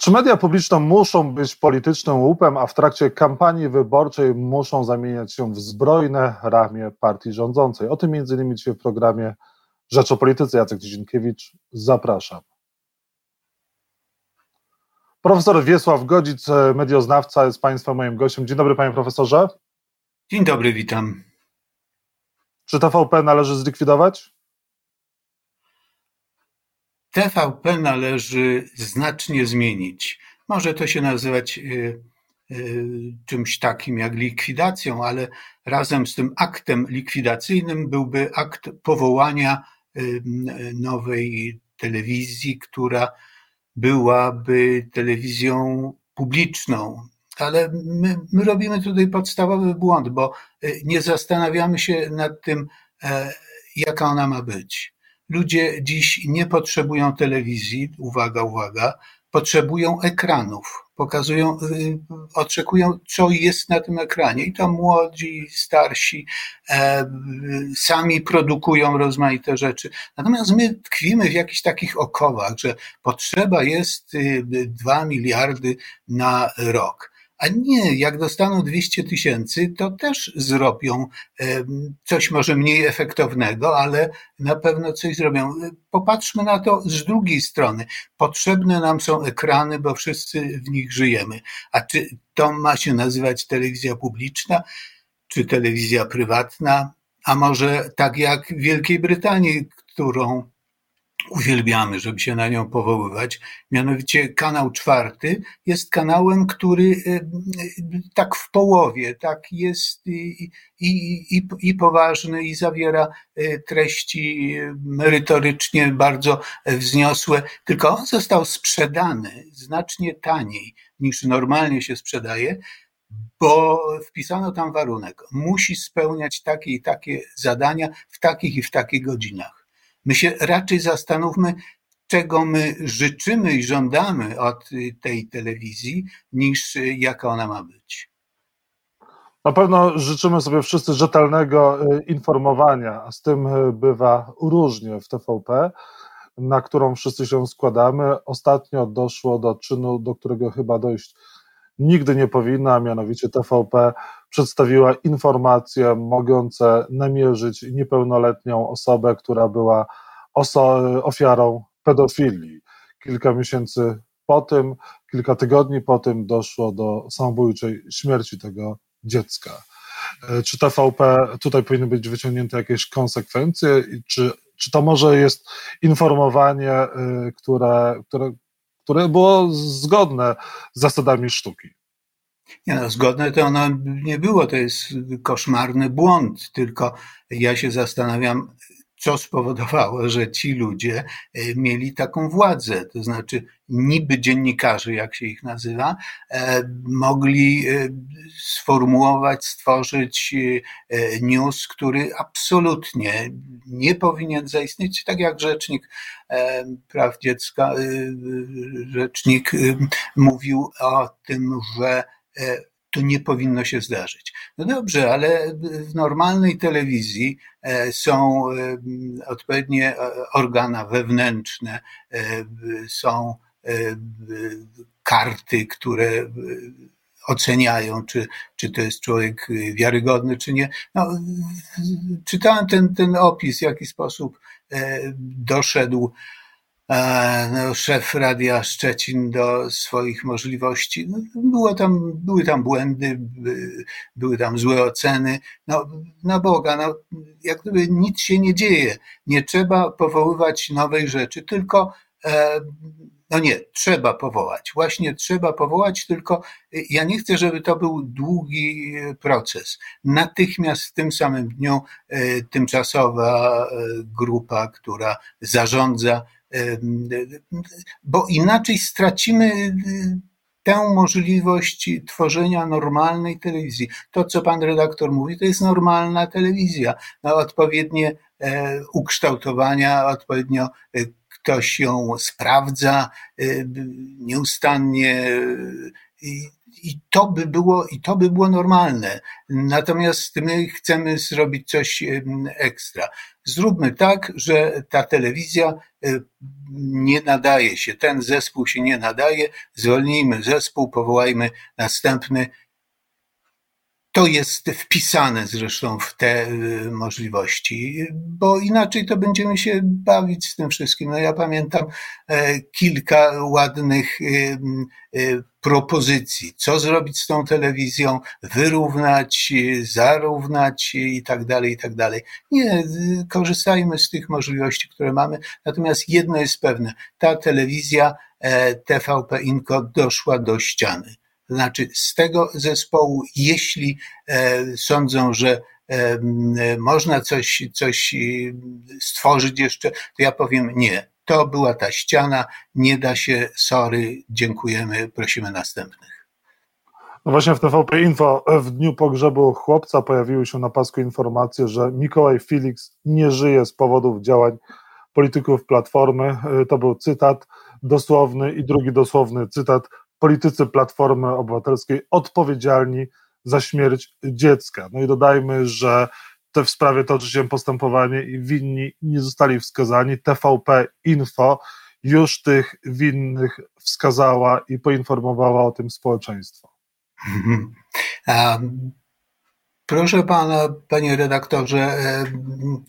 Czy media publiczne muszą być politycznym łupem, a w trakcie kampanii wyborczej muszą zamieniać się w zbrojne ramię partii rządzącej? O tym między innymi dzisiaj w programie Rzecz o Polityce. Jacek Dzienkiewicz, zapraszam. Profesor Wiesław Godzic, medioznawca, jest Państwa moim gościem. Dzień dobry, Panie Profesorze. Dzień dobry, witam. Czy TVP należy zlikwidować? TVP należy znacznie zmienić. Może to się nazywać y, y, czymś takim jak likwidacją, ale razem z tym aktem likwidacyjnym byłby akt powołania y, nowej telewizji, która byłaby telewizją publiczną. Ale my, my robimy tutaj podstawowy błąd, bo nie zastanawiamy się nad tym, e, jaka ona ma być. Ludzie dziś nie potrzebują telewizji, uwaga, uwaga, potrzebują ekranów. Pokazują, y, oczekują, co jest na tym ekranie. I to młodzi, starsi, e, sami produkują rozmaite rzeczy. Natomiast my tkwimy w jakichś takich okowach, że potrzeba jest y, dwa miliardy na rok. A nie, jak dostaną 200 tysięcy, to też zrobią coś może mniej efektownego, ale na pewno coś zrobią. Popatrzmy na to z drugiej strony. Potrzebne nam są ekrany, bo wszyscy w nich żyjemy. A czy to ma się nazywać telewizja publiczna, czy telewizja prywatna? A może tak jak w Wielkiej Brytanii, którą uwielbiamy, żeby się na nią powoływać. Mianowicie kanał czwarty jest kanałem, który e, tak w połowie, tak jest i, i, i, i poważny i zawiera e, treści merytorycznie bardzo wzniosłe, tylko on został sprzedany znacznie taniej niż normalnie się sprzedaje, bo wpisano tam warunek. Musi spełniać takie i takie zadania w takich i w takich godzinach. My się raczej zastanówmy, czego my życzymy i żądamy od tej telewizji, niż jaka ona ma być. Na pewno życzymy sobie wszyscy rzetelnego y, informowania, a z tym y, bywa różnie w TVP, na którą wszyscy się składamy. Ostatnio doszło do czynu, do którego chyba dojść nigdy nie powinna, a mianowicie TVP przedstawiła informacje mogące namierzyć niepełnoletnią osobę, która była oso- ofiarą pedofilii. Kilka miesięcy po tym, kilka tygodni po tym doszło do samobójczej śmierci tego dziecka. E, czy TVP tutaj powinny być wyciągnięte jakieś konsekwencje? Czy, czy to może jest informowanie, e, które, które, które było zgodne z zasadami sztuki? Nie no, zgodne to ono nie było, to jest koszmarny błąd, tylko ja się zastanawiam, co spowodowało, że ci ludzie e, mieli taką władzę, to znaczy niby dziennikarze, jak się ich nazywa, e, mogli e, sformułować, stworzyć news, który absolutnie nie powinien zaistnieć, tak jak rzecznik praw dziecka, rzecznik mówił o tym, że to nie powinno się zdarzyć. No dobrze, ale w normalnej telewizji e, są e, odpowiednie e, organa wewnętrzne, są karty, które oceniają, czy, czy to jest człowiek wiarygodny, czy nie. No, czytałem ten, ten opis, w jaki sposób doszedł no, szef Radia Szczecin do swoich możliwości. No, było tam, były tam błędy, były tam złe oceny. No, na Boga, no, jak gdyby nic się nie dzieje. Nie trzeba powoływać nowej rzeczy, tylko no nie, trzeba powołać. Właśnie trzeba powołać, tylko ja nie chcę, żeby to był długi proces. Natychmiast w tym samym dniu e, tymczasowa e, grupa, która zarządza bo inaczej stracimy tę możliwość tworzenia normalnej telewizji. To, co pan redaktor mówi, to jest normalna telewizja. No, odpowiednie e, ukształtowania, odpowiednio e, ktoś ją sprawdza e, nieustannie. i to by było, i to by było normalne. Natomiast my chcemy zrobić coś ekstra. Zróbmy tak, że ta telewizja y, nie nadaje się, ten zespół się nie nadaje, zwolnijmy zespół, powołajmy następny to jest wpisane zresztą w te y, możliwości, bo inaczej to będziemy się bawić z tym wszystkim. No ja pamiętam e, kilka ładnych y, y, propozycji, co zrobić z tą telewizją, wyrównać, zarównać i tak dalej, i tak dalej. Nie, korzystajmy z tych możliwości, które mamy. Natomiast jedno jest pewne, ta telewizja e, TVP Inko doszła do ściany znaczy z tego zespołu, jeśli e, sądzą, że e, można coś, coś e, stworzyć jeszcze, to ja powiem nie. To była ta ściana, nie da się, sorry, dziękujemy, prosimy następnych. No właśnie w TVP Info w dniu pogrzebu chłopca pojawiły się na pasku informacje, że Mikołaj Felix nie żyje z powodów działań polityków Platformy. To był cytat dosłowny i drugi dosłowny cytat politycy Platformy Obywatelskiej odpowiedzialni za śmierć dziecka. No i dodajmy, że te w sprawie toczy się postępowanie i winni nie zostali wskazani. TVP Info już tych winnych wskazała i poinformowała o tym społeczeństwo. Um, proszę pana, panie redaktorze,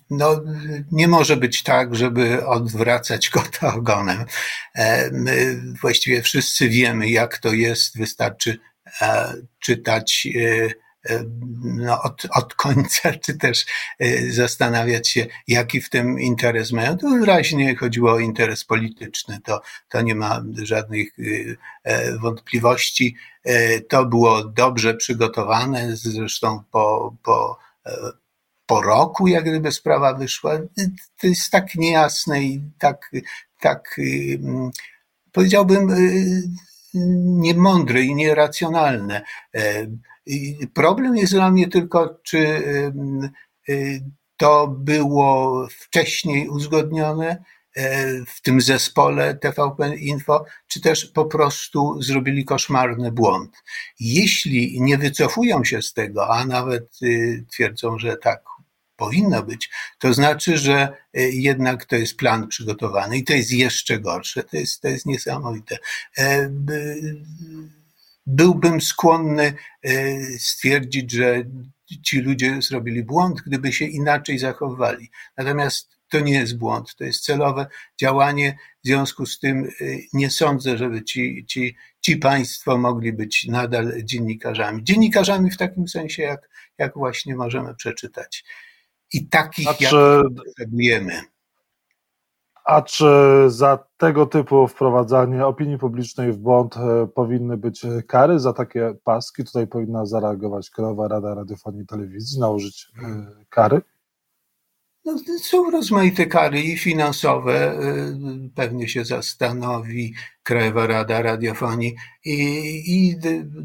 no, nie może być tak, żeby odwracać kota ogonem. My właściwie wszyscy wiemy, jak to jest, wystarczy e, czytać e, no, od, od końca, czy też e, zastanawiać się, jaki w tym interes mają. To wyraźnie chodziło o interes polityczny, to, to nie ma żadnych wątpliwości. To było dobrze przygotowane, zresztą po, po po roku, jak gdyby sprawa wyszła, to jest tak niejasne i tak, tak powiedziałbym, niemądre i nieracjonalne. E, problem jest dla mnie tylko, czy y, to było wcześniej uzgodnione e, w tym zespole TVP Info, czy też po prostu zrobili koszmarny błąd. Jeśli nie wycofują się z tego, a nawet y, twierdzą, że tak powinno być, to znaczy, że e, jednak to jest plan przygotowany i to jest jeszcze gorsze, to jest, to jest niesamowite. E, byłbym skłonny e, stwierdzić, że ci ludzie zrobili błąd, gdyby się inaczej zachowywali. Natomiast to nie jest błąd, to jest celowe działanie. W związku z tym nie sądzę, żeby ci, ci, ci państwo mogli być nadal dziennikarzami. Dziennikarzami w takim sensie, jak, jak właśnie możemy przeczytać i takich, a czy, potrzebujemy. A czy za tego typu wprowadzanie opinii publicznej w błąd e, powinny być kary za takie paski? Tutaj powinna zareagować Krajowa Rada Radiofonii i Telewizji, nałożyć e, kary? No, są rozmaite kary i finansowe, e, pewnie się zastanowi Krajowa Rada Radiofonii i, i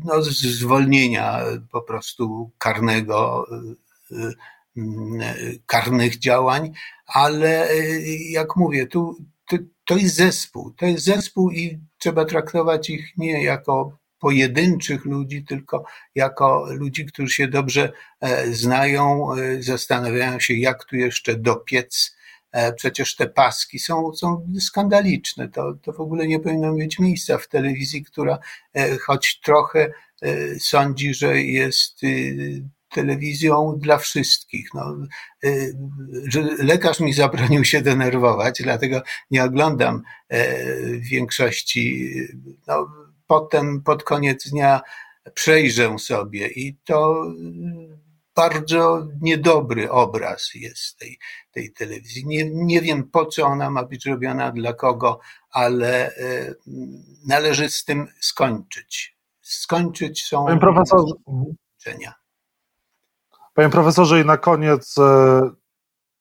no, zwolnienia po prostu karnego karnych działań, ale e, jak mówię, tu to, to jest zespół, to jest zespół i trzeba traktować ich nie jako pojedynczych ludzi, tylko jako ludzi, którzy się dobrze e, znają, e, zastanawiają się, jak tu jeszcze dopiec. Przecież te paski są, są skandaliczne. To, to w ogóle nie powinno mieć miejsca w telewizji, która choć trochę sądzi, że jest telewizją dla wszystkich. No, y, lekarz mi zabronił się denerwować, dlatego nie oglądam e, większości. No, potem pod koniec dnia przejrzę sobie i to bardzo niedobry obraz jest tej, tej telewizji. Nie, nie wiem po co ona ma być robiona, dla kogo, ale e, należy z tym skończyć. Skończyć są. Panie profesorze. Panie profesorze, i na koniec, e,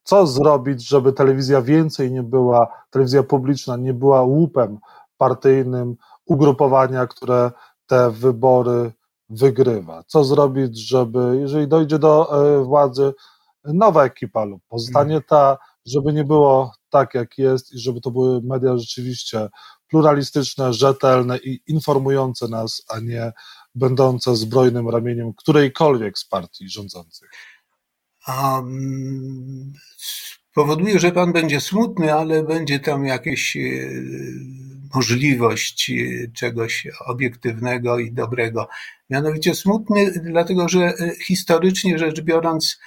co zrobić, żeby telewizja więcej nie była, telewizja publiczna nie była łupem partyjnym ugrupowania, które te wybory wygrywa? Co zrobić, żeby, jeżeli dojdzie do e, władzy nowa ekipa lub pozostanie ta, żeby nie było tak, jak jest i żeby to były media rzeczywiście pluralistyczne, rzetelne i informujące nas, a nie będące zbrojnym ramieniem którejkolwiek z partii rządzących? Um, powoduje, że pan będzie smutny, ale będzie tam jakieś e, możliwość e, czegoś obiektywnego i dobrego. Mianowicie smutny, dlatego że e, historycznie rzecz biorąc,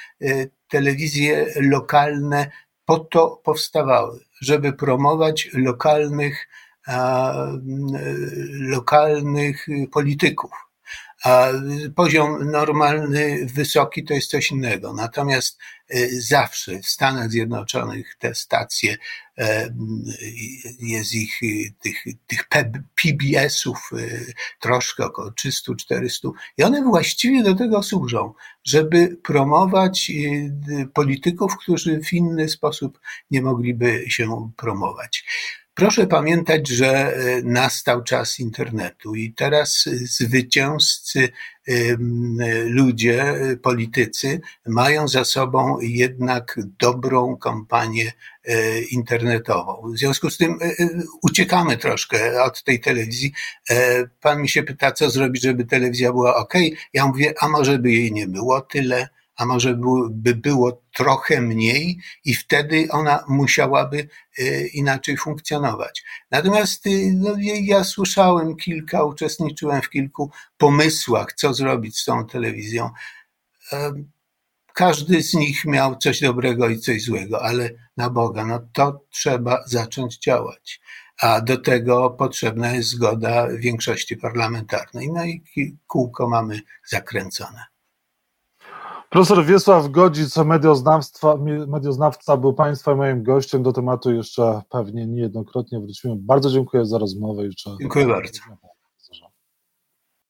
telewizje lokalne po to powstawały, żeby promować lokalnych, lokalnych polityków a poziom normalny, wysoki to jest coś innego. Natomiast e, zawsze w Stanach Zjednoczonych te stacje, e, jest ich, tych, tych PBS-ów e, troszkę około 300-400 i one właściwie do tego służą, żeby promować polityków, którzy w inny sposób nie mogliby się promować. Proszę pamiętać, że e, nastał czas internetu i teraz zwycięzcy ludzie, e, politycy mają za sobą jednak dobrą kampanię e, internetową. W związku z tym uciekamy troszkę od tej telewizji. Pan mi się pyta, co zrobić, żeby telewizja była ok. Ja mówię, a może by jej nie było tyle, a może by było trochę mniej i wtedy ona musiałaby e, inaczej funkcjonować. Natomiast y, no, ja słyszałem kilka, uczestniczyłem w kilku pomysłach, co zrobić z tą telewizją. Każdy z nich miał coś dobrego i coś złego, ale na Boga, no to trzeba zacząć działać. A do tego potrzebna jest zgoda większości parlamentarnej. No i kółko mamy zakręcone. Profesor Wiesław Godzic, medioznawca, medioznawca był Państwa moim gościem. Do tematu jeszcze pewnie niejednokrotnie wrócimy. Bardzo dziękuję za rozmowę. Dziękuję bardzo.